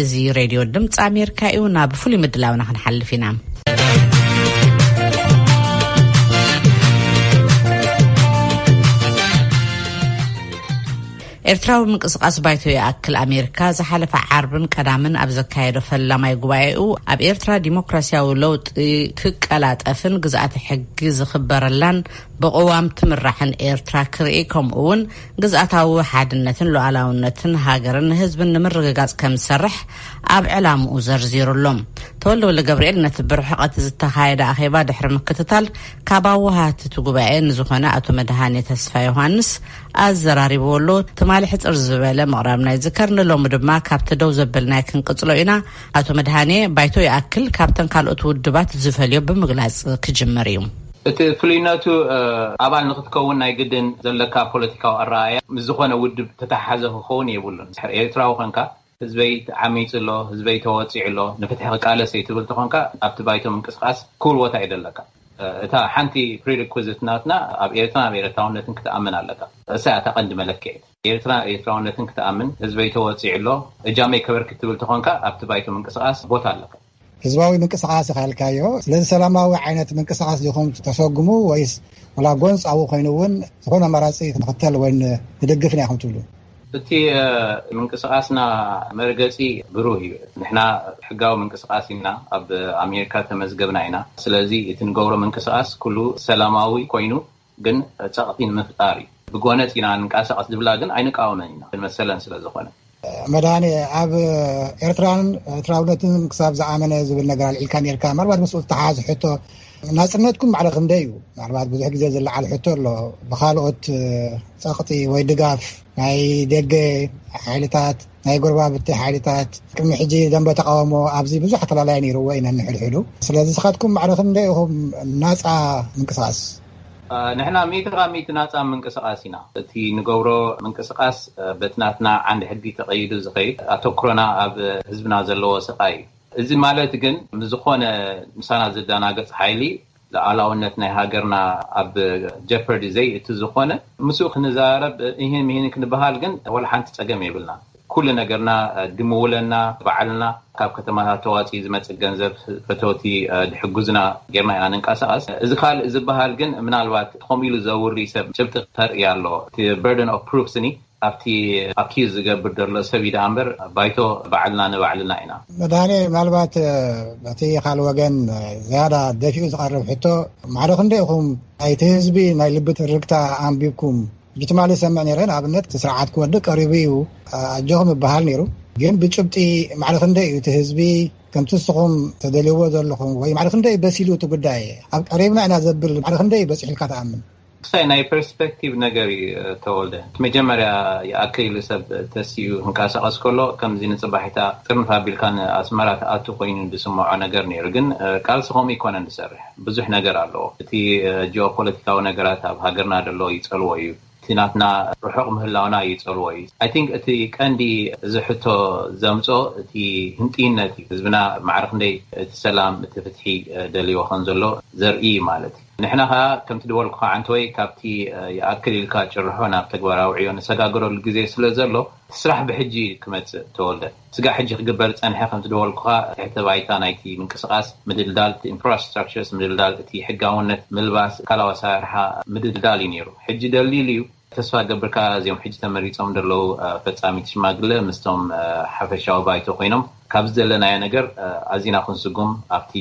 እዚ ሬድዮ ድምፂ ኣሜሪካ እዩ ናብ ፍሉይ ምድላውና ክንሓልፍ ኢና ኤርትራዊ ምንቅስቃስ ባይቶ ይኣክል ኣሜሪካ ዝሓለፈ ዓርብን ቀዳምን ኣብ ዘካየዶ ፈላማይ ጉባኤኡ ኣብ ኤርትራ ዲሞክራሲያዊ ለውጢ ክቀላጠፍን ግዝኣተ ሕጊ ዝኽበረላን ብቕዋም ትምራሕን ኤርትራ ክርኢ ከምኡ እውን ግዝኣታዊ ሓድነትን ሉኣላውነትን ሃገርን ህዝብን ንምርግጋጽ ከም ዝሰርሕ ኣብ ዕላምኡ ዘርዚሩ ኣሎ። ተወልደ ወልደገብርኤል ነቲ ብርሕቐት ዝተኻየደ ኣኼባ ድሕሪ ምክትታል ካብ ኣወሃህቲ እቲ ጉባኤ ንዝኾነ ኣቶ መድሃኔ ተስፋዮሃንስ ኣዘራሪብዎ ኣሎ። ትማሊ ሕጽር ዝበለ ምቕራብና ይዝከር፣ ንሎሚ ድማ ካብቲ ደው ዘበልናዮ ክንቅጽሎ ኢና። ኣቶ መድሃኔ ባይቶ ይኣክል ካብተን ካልኦት ውድባት ዝፈልዮ ብምግላጽ ክጅምር እዩ። እቲ ፍሉይነቱ ኣባል ንክትከውን ናይ ግድን ዘለካ ፖለቲካዊ ኣረኣእያ ምስ ዝኾነ ውድብ ተተሓሓዘ ክኸውን የብሉን። ድሕር ኤርትራዊ ኮንካ ህዝበይ ዓሚጹ ኣሎ፣ ህዝበይ ተወጺዑ ኣሎ፣ ንፍትሒ ክቃለስ እየ ትብል ተኾንካ ኣብቲ ባይቶ ምንቅስቃስ ክቡር ቦታ እዩ ዘለካ። እታ ሓንቲ prerequisite ናትና ኣብ ኤርትራን ኣብ ኤረትራውነትን ክትኣምን ኣለካ። እሳ እያ እታ ቀንዲ መለክዒት። ኤርትራን ኣብ ኤርትራውነትን ክትኣምን፣ ህዝበይ ተወጺዑ ኣሎ፣ እጃመይ ከበርክት ትብል ተኾንካ ኣብቲ ባይቶ ምንቅስቃስ ቦታ ኣለካ። ህዝባዊ ምንቅስቃስ ይካልካዮ ስለዚ ሰላማዊ ዓይነት ምንቅስቃስ ዲኹም ተሰጉሙ ወይስ ላ ጎንፃዊ ኮይኑ እውን ዝኾነ ኣማራፂ ክንኽተል ወይ ንድግፍ ኢና ክንትብሉ እቲ ምንቅስቃስና መርገፂ ብሩህ እዩ ንሕና ሕጋዊ ምንቅስቃስ ኢና ኣብ ኣሜሪካ ተመዝገብና ኢና ስለዚ እቲ ንገብሮ ምንቅስቃስ ኩሉ ሰላማዊ ኮይኑ ግን ጸቕጢ ንምፍጣር እዩ። ብጎነጽ ኢና ንንቀሳቐስ ዝብላ ግን ኣይንቃወመን ኢና፣ መሰለን ስለ ዝኾነ። መድሃኔ ኣብ ኤርትራን ኤርትራውነትን ክሳብ ዝኣመነ ዝብል ነገር ኣልዒልካ ኔርካ፣ ምናልባት ምስኡ ዝተሓሓዝ ሕቶ ናጽነትኩም ባዕለ ክንደይ እዩ? ምናልባት ብዙሕ ግዜ ዝለዓል ሕቶ ኣሎ፣ ብካልኦት ጸቕጢ ወይ ድጋፍ ናይ ደገ ሓይልታት ናይ ጎረባብቲ ሓይልታት ቅድሚ ሕጂ ደንበ ተቃውሞ ኣብዚ ብዙሕ ኣፈላላይ ነይርዎ ኢና ንሕድሕዱ ስለዚ ስኻትኩም ማዕረ ክንደይ ኢኹም ናፃ ምንቅስቃስ? ንሕና ሚእቲ ካብ ሚእቲ ናፃ ምንቅስቃስ ኢና። እቲ ንገብሮ ምንቅስቃስ በቲ ናትና ዓንዲ ሕጊ ተቀይዱ ዝኸይድ ኣተኩሮና ኣብ ህዝብና ዘለዎ ስቃይ እዩ። እዚ ማለት ግን ምስ ዝኾነ ምሳና ዝደናገፅ ሓይሊ ልኣላውነት ናይ ሃገርና ኣብ ጀፐርዲ ዘይእቲ ዝኾነ ምስኡ ክንዛረብ እሂን ምሂን ክንበሃል ግን ዋላ ሓንቲ ጸገም የብልናን። ኩሉ ነገርና ድምውለና ባዕልና ካብ ከተማታት ተዋጺኡ ዝመጽእ ገንዘብ ፈተውቲ ድሕግዙና ጌርና ኢና ንንቀሳቐስ። እዚ ካልእ ዝበሃል ግን ምናልባት ከምኡ ኢሉ ዘውሪ ሰብ ጭብጢ ከርኢ ኣለዎ እቲ በርደን ኦፍ ፕሩፍ ስኒ ኣብቲ ኣኪዝ ዝገብር ደሎ ሰብ እዩ ደኣምበር ባይቶ ባዕልና ንባዕልና ኢና። መድሃኔ ምናልባት በቲ ካልእ ወገን ዝያዳ ደፊኡ ዝቐርብ ሕቶ ማዕረ ክንደይ ኢኹም ናይቲ ህዝቢ ናይ ልቢ ትርግታ ኣንቢብኩም ሕጂ ትማሊ ዝሰምዕ ነይረ ንኣብነት እቲ ስርዓት ክወድቅ ቀሪቡ እዩ ኣጆኹም ይበሃል ነይሩ ግን ብጭብጢ ማዕረ ክንደይ እዩ እቲ ህዝቢ ከምቲ ንስኹም ተደልይዎ ዘለኹም ወይ ማዕረ ክንደይ በሲሉ እቲ ጉዳይ ኣብ ቀሪብና ኢና ዘብል ማዕረ ክንደይ እዩ በፂሑ ኢልካ ትኣምን? ምሳይ ናይ ፐርስፐክቲቭ ነገር እዩ ተወልደ እቲ መጀመርያ የኣክይሉ ሰብ ተሲኡ ክንቃሳቀስ ከሎ ከምዚ ንጽባሒታ ጥርንፍ ኣቢልካ ንኣስመራ ትኣቱ ኮይኑ ድስመዖ ነገር ነይሩ ግን ቃልሲ ከምኡ እይኮነን ድሰርሕ ብዙሕ ነገር ኣለዎ እቲ ጂኦፖለቲካዊ ነገራት ኣብ ሃገርና ደሎ ይጸልዎ እዩ እቲ ናትና ርሑቅ ምህላውና ይጸልዎ እዩ ኣይ ቲንክ እቲ ቀንዲ እዚ ሕቶ ዘምጾ እቲ ህንጥይነት እዩ ህዝብና ማዕረ ክንደይ እቲ ሰላም እቲ ፍትሒ ደልዎ ከምዘሎ ዘርእይ ማለት እዩ። ንሕና ከኣ ከምቲ ድበልኩኻ ዓንተወይ ካብቲ ይኣክል ኢልካ ጭርሖ ናብ ተግባራዊ ዕዮ ንሰጋገረሉ ግዜ ስለ ዘሎ እቲ ስራሕ ብሕጂ እዩ ክመጽእ ተወልደ ስጋዕ ሕጂ ክግበር ዝጸንሐ ከምቲ ድበልኩኻ ትሕተ ባይታ ናይቲ ምንቅስቃስ ምድልዳል እቲ ኢንፍራስትራክቸርስ ምድልዳል እቲ ሕጋውነት ምልባስ ካልኣዊ ኣሰራርሓ ምድልዳል እዩ ኔሩ ሕጂ ደልዲሉ እዩ ተስፋ እገብር ከኣ እዚኦም ሕጂ ተመሪጾም ዘለዉ ፈጻሚት ሽማግለ ምስቶም ሓፈሻዊ ባይቶ ኮይኖም ካብ ዝደለናዮ ነገር ኣዚና ክንስጉም ኣብቲ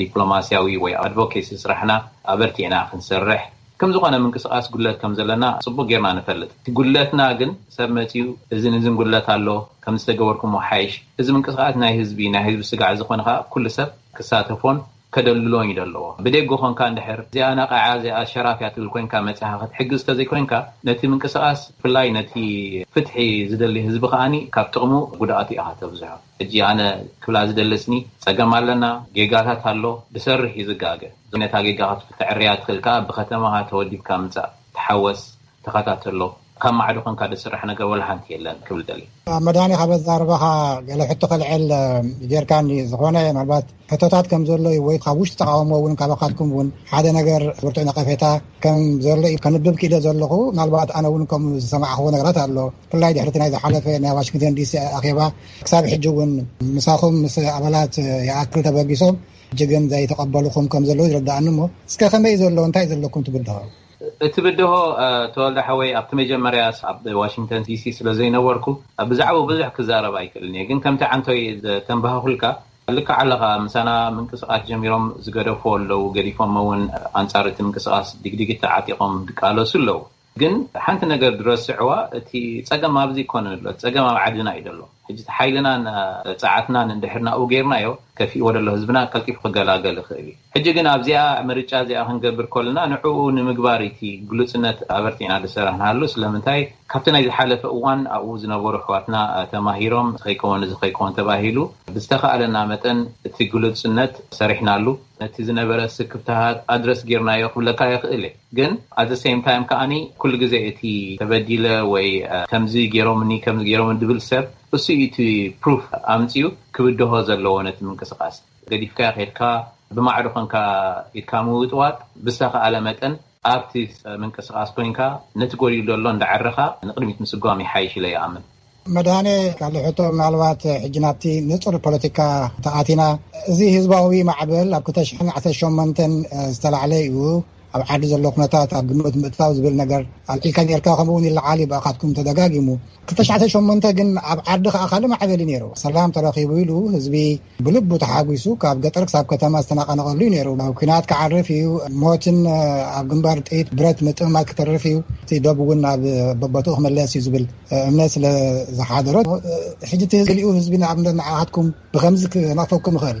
ዲፕሎማስያዊ ወይ ኣድቮኬሲ ስራሕና ኣበርቲዕና ክንሰርሕ ከም ዝኾነ ምንቅስቓስ ጉድለት ከም ዘለና ጽቡቕ ጌርና ንፈልጥ። እቲ ጉድለትና ግን ሰብ መጺኡ እዝን እዝን ጉድለት ኣሎ ከም ዝተገበርኩሞ ሓይሽ እዚ ምንቅስቓስ ናይ ህዝቢ ናይ ህዝቢ ስጋዕ ዝኾነ ከኣ ኩሉ ሰብ ክሳተፎን ከደልድሎን እዩ ደለዎ ብዴጎ ኮንካ እንድሕር እዚኣ ነቓዕያ እዚኣ ሸራፍ እያ ትብል ኮንካ መጺኻ ክትሕግዝ ተዘይኮንካ ነቲ ምንቅስቃስ ብፍላይ ነቲ ፍትሒ ዝደሊ ህዝቢ ከኣኒ ካብ ጥቕሙ ጉድኣቱ ኢኻ ተብዝሖ ሕጂ ኣነ ክብላ ዝደሊ ስኒ ጸገም ኣለና ጌጋታት ኣሎ ብሰርሕ እዩ ዝጋገ ነታ ጌጋ ክትፍትሕ ዕርያ ትኽእል ከኣ ብከተማኻ ተወዲብካ ምጻእ ተሓወስ ተኸታተሎ ካብ ማዕዶ ኮንካ ድስራሕ ነገር ወላ ሓንቲ የለን ክብል ደልየ። መድሃኔ ካብ ኣዛርባኻ ገለ ሕቶ ከልዕል ጌርካኒ ዝኾነ ምናልባት ሕቶታት ከም ዘሎ እዩ ወይ ካብ ውሽጢ ተቃውሞ እውን ካባካትኩም እውን ሓደ ነገር ብርቱዕ ነቐፌታ ከም ዘሎ እዩ ከንብብ ክኢለ ዘለኹ ምናልባት ኣነ እውን ከም ዝሰማዕኽዎ ነገራት ኣሎ ብፍላይ ድሕርቲ ናይ ዝሓለፈ ናይ ዋሽንግተን ዲሲ ኣኼባ ክሳብ ሕጂ እውን ምሳኹም ምስ ኣባላት ይኣክል ተበጊሶም ሕጂ ግን ዘይተቐበልኹም ከም ዘለዉ ይረዳእኒ እሞ እስከ ከመይ ዘሎ እንታይ ዘለኩም ትብል ዶ እቲ ብድሆ ተወልደ ሓወይ ኣብቲ መጀመርያ ኣብ ዋሽንግተን ዲሲ ስለ ዘይነበርኩ ብዛዕብኡ ብዙሕ ክዛረብ ኣይክእልን እየ ግን ከምቲ ዓንቶይ ዘተንባህኩልካ ልክዕ ኣለኻ ምሳና ምንቅስቃስ ጀሚሮም ዝገደፍዎ ኣለው ገዲፎሞ ውን ኣንጻር እቲ ምንቅስቃስ ዲግዲግታ ዓጢቆም ድቃለሱ ኣለው ግን ሓንቲ ነገር ድረስዕዋ እቲ ጸገም ኣብዚ ኣይኮነን ዘሎ እቲ ጸገም ኣብ ዓድና እዩ ዘሎ ሕጂ እቲ ሓይልናን ጸዓትናን እንድሕር ናብኡ ጌርናዮ ከፊእዎ ዘሎ ህዝብና ቀልጢፉ ክገላገል ይኽእል እዩ። ሕጂ ግን ኣብዚኣ ምርጫ እዚኣ ክንገብር ከሎና ንዕኡ ንምግባር ኢዩ እቲ ግሉጽነት ኣበርቲዕና ድሰራሕ ንሃሉ ስለምንታይ ካብቲ ናይ ዝሓለፈ እዋን ኣብኡ ዝነበሩ ኣሕዋትና ተማሂሮም እዚ ከይከወን እዚ ከይከወን ተባሂሉ ብዝተኻእለና መጠን እቲ ግሉጽነት ሰሪሕናሉ ነቲ ዝነበረ ስክፍታሃ ኣድረስ ጌርናዮ ክብለካ ይኽእል ኢየ ግን ኣት ዘ ሰይም ታይም ከኣኒ ኩሉ ግዜ እቲ ተበዲለ ወይ ከምዚ ጌሮምኒ ከምዚ ጌሮምኒ ድብል ሰብ እሱ ኢዩ እቲ ፕሩፍ ኣምጺኡ ክብድሆ ዘለዎ ነቲ ምንቅስቃስ። ገዲፍካዮ ከድካ ብማዕዶ ኮንካ ኢድካ ምውጥዋጥ ብዝተኻእለ መጠን ኣብቲ ምንቅስቓስ ኮንካ ነቲ ጎዲሉ ዘሎ እንዳዐረኻ ንቕድሚት ምስጓም ይሓይሽ ኢለ ይኣምን። መድሃኔ ካሊእ ሕቶ ምናልባት ሕጂ ናብቲ ንጹር ፖለቲካ ተኣቲና እዚ ህዝባዊ ማዕበል ኣብ ክልተ ሽሕን ዓሰርተ ሸሞንተን ዝተላዕለ እዩ፣ ኣብ ዓዲ ዘሎ ኩነታት ኣብ ግምት ምእታው ዝብል ነገር ኣልዒልካ ኔርካ ከምኡ ውን ይለዓል እዩ ብኣኻትኩም ተደጋጊሙ ክልተ ትሽዓተ ሸሞንተ ግን ኣብ ዓዲ ከዓ ካልእ ማዕበሊ ነይሩ ሰላም ተረኺቡ ኢሉ ህዝቢ ብልቡ ተሓጒሱ ካብ ገጠር ክሳብ ከተማ ዝተናቐነቐሉ እዩ ነይሩ ኩናት ክዓርፍ እዩ ሞትን ኣብ ግንባር ጥይት ብረት ምጥምማት ክተርፍ እዩ እቲ ዶብ እውን ኣብ በቦትኡ ክመለስ እዩ ዝብል እምነት ስለ ዝሓደሮ ሕጂ እቲ ህዝቢ ህዝቢ ንኣብነት ንዓኻትኩም ብከምዚ ክናፈኩም ይኽእል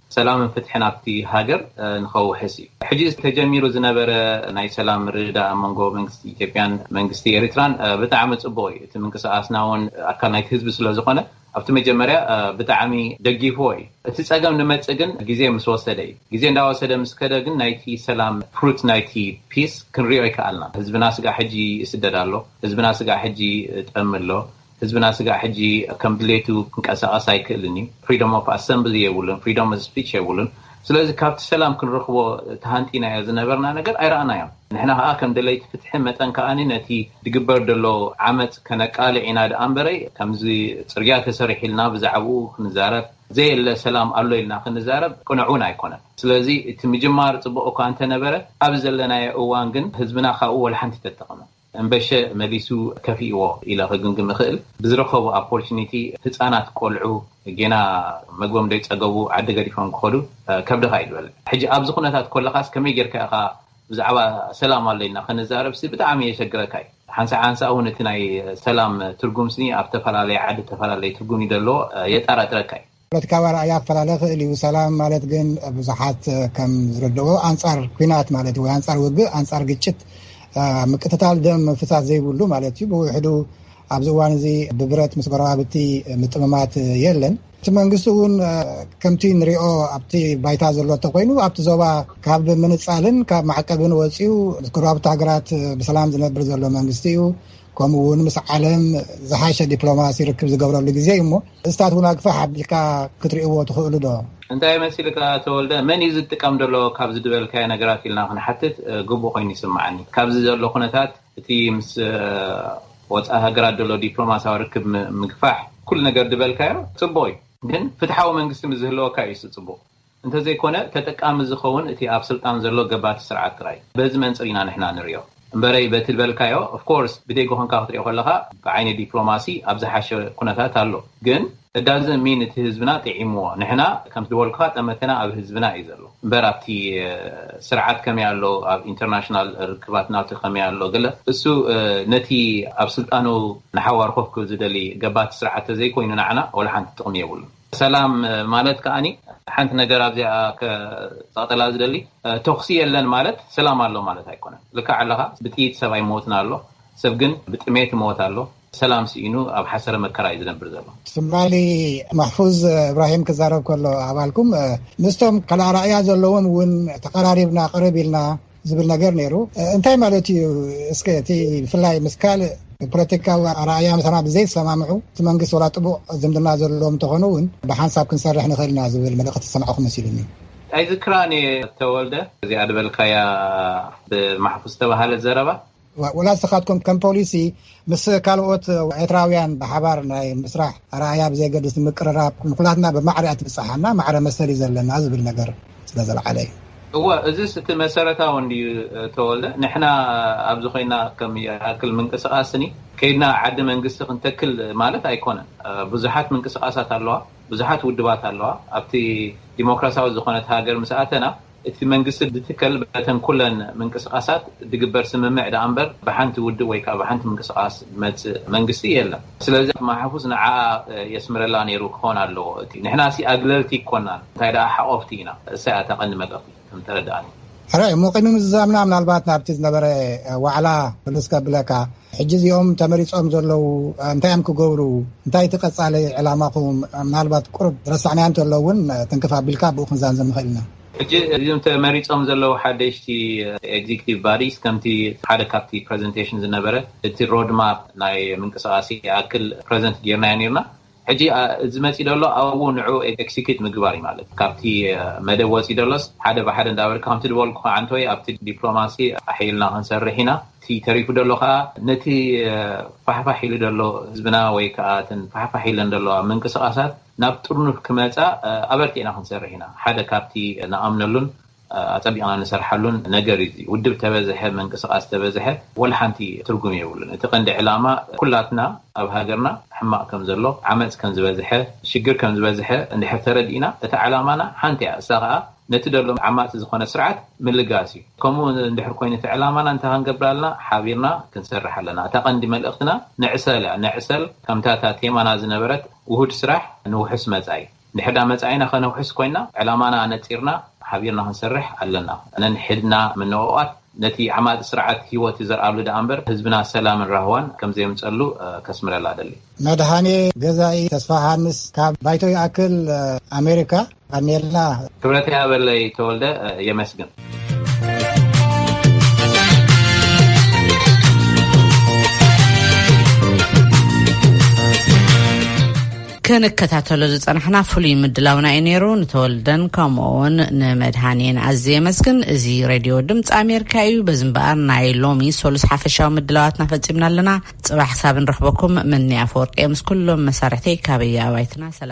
ሰላምን ፍትሕን ኣብቲ ሃገር ንኸውሕስ እዩ። ሕጂ ተጀሚሩ ዝነበረ ናይ ሰላም ምርድዳእ ኣብ መንጎ መንግስቲ ኢትዮጵያን መንግስቲ ኤሪትራን ብጣዕሚ ጽቡቕ እዩ። እቲ ምንቅስቓስና እውን ኣካል ናይቲ ህዝቢ ስለ ዝኾነ ኣብቲ መጀመርያ ብጣዕሚ ደጊፍዎ እዩ። እቲ ጸገም ንመጽእ ግን ግዜ ምስ ወሰደ እዩ። ግዜ እንዳወሰደ ምስ ከደ ግን ናይቲ ሰላም ፍሩት ናይቲ ፒስ ክንሪኦ ኣይከኣልናን። ህዝብና ስጋዕ ሕጂ ይስደድ ኣሎ። ህዝብና ስጋዕ ሕጂ ጠሚ ኣሎ። ህዝብና ስጋዕ ሕጂ ከም ድሌቱ ክንቀሳቀስ ኣይክእልን እዩ ፍሪዶም ኦፍ ኣሰምብሊ የብሉን ፍሪዶም ኦፍ ስፒች የብሉን ስለዚ ካብቲ ሰላም ክንረኽቦ ተሃንጢናዮ ዝነበርና ነገር ኣይረኣናዮን ንሕና ከኣ ከም ደለይቲ ፍትሒ መጠን ከኣ ነቲ ዝግበር ዘሎ ዓመጽ ከነቃልዕ ኢና ደኣ እምበረ ከምዚ ጽርግያ ተሰሪሒልና ብዛዕብኡ ክንዛረብ ዘየለ ሰላም ኣሎ ኢልና ክንዛረብ ቅኑዕ እውን ኣይኮነን ስለዚ እቲ ምጅማር ጽቡቅ እኳ እንተነበረ ኣብዚ ዘለናዮ እዋን ግን ህዝብና ካብኡ ወላሓንቲ ተጠቀመ እምበሸ መሊሱ ከፊእዎ ኢለ ክግምግም እኽእል ብዝረኸቡ ኣፖርቲኒቲ ህፃናት ቆልዑ ጌና መግቦም ደይፀገቡ ዓዲ ገዲፎም ክኸዱ ከብድኻ እዩ ዝበልዕ ሕጂ ኣብዚ ኩነታት ኮለኻስ ከመይ ጌርካ ኢኻ ብዛዕባ ሰላም ኣሎ ኢልና ክንዛረብሲ ብጣዕሚ የሸግረካ እዩ ሓንሳዕ ሓንሳዕ እውን እቲ ናይ ሰላም ትርጉምስኒ ኣብ ተፈላለየ ዓዲ ተፈላለየ ትርጉም እዩ ደለዎ የጣራጥረካ እዩ። ፖለቲካዊ ኣረኣያ ክፈላለ ይኽእል እዩ። ሰላም ማለት ግን ብዙሓት ከም ዝርድዎ ኣንፃር ኩናት ማለት እዩ። ወይ ኣንፃር ውግእ፣ ኣንፃር ግጭት፣ ምቅትታል ደም ምፍሳስ ዘይብሉ ማለት እዩ። ብውሕዱ ኣብዚ እዋን እዚ ብብረት ምስ ጎረባብቲ ምጥምማት የለን። እቲ መንግስቲ እውን ከምቲ ንሪኦ ኣብቲ ባይታ ዘሎ እንተኮይኑ ኣብቲ ዞባ ካብ ምንፃልን ካብ ማዕቀብን ወፂኡ ምስ ጎረባብቲ ሃገራት ብሰላም ዝነብር ዘሎ መንግስቲ እዩ። ከምኡ ውን ምስ ዓለም ዝሓሸ ዲፕሎማሲ ርክብ ዝገብረሉ ግዜ እዩ እሞ እስታት ውን ኣግፋሕ ኣቢልካ ክትሪእዎ ትኽእሉ ዶ? እንታይ መሲልካ ተወልደ መን እዩ ዝጥቀም ዘሎ ካብ ዝድበልካዮ ነገራት ኢልና ክንሓትት ግቡእ ኮይኑ ይስምዓኒ ካብዚ ዘሎ ኩነታት እቲ ምስ ወፃኢ ሃገራት ዘሎ ዲፕሎማስያዊ ርክብ ምግፋሕ ኩሉ ነገር ድበልካዮ ፅቡቕ እዩ ግን ፍትሓዊ መንግስቲ ምስ ዝህልወካ እዩ እቲ ፅቡቕ እንተዘይኮነ ተጠቃሚ ዝኸውን እቲ ኣብ ስልጣን ዘሎ ገባቲ ስርዓት ጥራይ። በዚ መንጽር ኢና ንሕና ንርእዮ እምበረይ በቲ ልበልካዮ of course ብደይ ጎኾንካ ክትሪኦ ከለኻ ብዓይኒ ዲፕሎማሲ ኣብ ዝሓሸ ኩነታት ኣሎ ግን it doesn't mean እቲ ህዝብና ጢዒምዎ ንሕና ከምቲ ድበልኩኻ ጠመተና ኣብ ህዝብና እዩ ዘሎ እምበር ኣብቲ ስርዓት ከመይ ኣሎ ኣብ international ርክባት ናቱ ከመይ ኣሎ ገለ እሱ ነቲ ኣብ ስልጣኑ ንሓዋሩ ኮፍ ክብል ዝደሊ ገባቲ ስርዓት ተዘይኮይኑ ናዓና ወላሓንቲ ጥቕሚ የብሉን። ሰላም ማለት ከኣኒ ሓንቲ ነገር ኣብዚኣ ክፀቕጠላ ዝደሊ ተኽሲ የለን ማለት ሰላም ኣሎ ማለት ኣይኮነን። ልክዕ ኣለኻ ብጥይት ሰብ ኣይመወትን ኣሎ ሰብ ግን ብጥሜት ይመወት ኣሎ ሰላም ስኢኑ ኣብ ሓሰረ መከራ እዩ ዝነብር ዘሎ። ትማሊ ማሕፉዝ እብራሂም ክዛረብ ከሎ ኣባልኩም ምስቶም ካልኣ ራእያ ዘለዎም እውን ተቀራሪብና ቅርብ ኢልና ዝብል ነገር ነይሩ እንታይ ማለት እዩ እስከ እቲ ብፍላይ ምስ ካልእ ፖለቲካዊ ኣርኣያ ምሳና ብዘይሰማምዑ እቲ መንግስቲ ወላ ጥቡቅ ዝምድና ዘለዎም እንተኾኑ እውን ብሓንሳብ ክንሰርሕ ንኽእል ኢና ዝብል መልእኽቲ ዝሰማዕኹ መሲሉኒ ኣይዝክራን እየ ተወልደ እዚኣ ዝበልካያ ብማሕፉስ ዝተባሃለት ዘረባ ወላ ንስኻትኩም ከም ፖሊሲ ምስ ካልኦት ኤርትራውያን ብሓባር ናይ ምስራሕ ኣርኣያ ብዘይገድስ ምቅርራብ ንኩላትና ብማዕሪያ ትብፅሓና ማዕረ መሰል እዩ ዘለና ዝብል ነገር ስለ ዘልዓለ እዩ እወ እዚ እቲ መሰረታዊ እንድዩ ተወልደ ንሕና ኣብዚ ኮይና ከም ይኣክል ምንቅስቃስኒ ከይድና ዓዲ መንግስቲ ክንተክል ማለት ኣይኮነን ብዙሓት ምንቅስቃሳት ኣለዋ ብዙሓት ውድባት ኣለዋ ኣብቲ ዲሞክራሲያዊ ዝኾነት ሃገር ምስ ኣተና እቲ መንግስቲ ዝትከል በተን ኩለን ምንቅስቃሳት ዝግበር ስምምዕ ደኣ እምበር ብሓንቲ ውድብ ወይ ከኣ ብሓንቲ ምንቅስቃስ ዝመጽእ መንግስቲ የለን። ስለዚ ማሕፉዝ ንዓኣ የስምረላ ነይሩ ክኾን ኣለዎ። እቲ ንሕናሲ ኣግለልቲ እኮናን እንታይ ደኣ ሓቆፍቲ ኢና። እሳ እያ እታ ቀንዲ መልእኽቲ ከም ተረድኣኒ። ሕራይ እሞ ቅድሚ ምዝዛምና ምናልባት ናብቲ ዝነበረ ዋዕላ ምልስ ከብለካ። ሕጂ እዚኦም ተመሪፆም ዘለው እንታይ እዮም ክገብሩ እንታይ እቲ ቀፃሊ ዕላማኹም ምናልባት ቁሩብ ረሳዕናዮ እንተሎ እውን ትንክፍ ኣቢልካ ብኡ ክንዛንዘም ንኽእል ኢና። ሕጂ እዚኦም ተመሪፆም ዘለው ሓደሽቲ ኤግዚክቲቭ ባዲስ ከምቲ ሓደ ካብቲ ፕረዘንቴሽን ዝነበረ እቲ ሮድማፕ ናይ ምንቅስቓስ ይኣክል ፕረዘንት ገይርናዮ ነይርና። ሕጂ እዚ መጺ ደሎ ኣብኡ ንዑ ኤክሲኪት ምግባር እዩ ማለት ካብቲ መደብ ወጺ ደሎስ ሓደ ብሓደ እንዳበልካ ከምቲ ድበልኩ ዓንቶይ ኣብቲ ዲፕሎማሲ ፋሕ ኢልና ክንሰርሕ ኢና እቲ ተሪፉ ደሎ ከኣ ነቲ ፋሕፋሕ ኢሉ ደሎ ህዝብና ወይ ከኣ እተን ፋሕፋሕ ኢለን ደለዋ ምንቅስቃሳት ናብ ጥርኑፍ ክመጻ ኣበርቲዕና ክንሰርሕ ኢና ሓደ ካብቲ ንኣምነሉን ኣጸቢቕና ንሰርሓሉን ነገር እዩ። ውድብ ተበዝሐ ምንቅስቓስ ተበዝሐ ወላ ሓንቲ ትርጉም የብሉን። እቲ ቀንዲ ዕላማ ኩላትና ኣብ ሃገርና ሕማቕ ከም ዘሎ፣ ዓመጽ ከም ዝበዝሐ፣ ሽግር ከም ዝበዝሐ እንድሕር ተረዲእና እታ ዕላማና ሓንቲ እያ። እሳ ከኣ ነቲ ደሎ ዓማጺ ዝኾነ ስርዓት ምልጋስ እዩ። ከምኡ እንድሕር ኮይኑ እቲ ዕላማና እንታይ ክንገብራልና ሓቢርና ክንሰርሕ ኣለና። እታ ቀንዲ መልእኽትና ንዕሰል እያ። ንዕሰል ከምታ እታ ቴማና ዝነበረት ውሁድ ስራሕ ንውሑስ መጻኢ። ንሕዳ መጻኢና ከነውሕስ ኮይና ዕላማና ኣነጺርና ሓቢርና ክንሰርሕ ኣለና። ነንሕድና ምንቕቓት ነቲ ዓማጺ ስርዓት ህይወት ይዘርኣሉ ደኣ እምበር ህዝብና ሰላምን ራህዋን ከምዘየምጸሉ ከስምረላ እደሊ። መድሃኔ ገዛኢ ተስፋሃንስ ካብ ባይቶ ይኣክል ኣሜሪካ፣ ቀንየልና። ክብረተይ ኣበለይ ተወልደ የመስግን። ክንከታተሎ ዝፀናሕና ፍሉይ ምድላውና እዩ ነይሩ ንተወልደን ከምኡውን ንመድሃኔን ኣዝየ የመስግን እዚ ሬድዮ ድምፂ ኣሜሪካ እዩ በዚ እምበኣር ናይ ሎሚ ሰሉስ ሓፈሻዊ ምድላዋትና ፈፂምና ኣለና ፅባሕ ክሳብ ንረኽበኩም ምንያ ፈወርቂ ምስ ኩሎም መሳርሕተይ ካበየ ኣባይትና ሰላም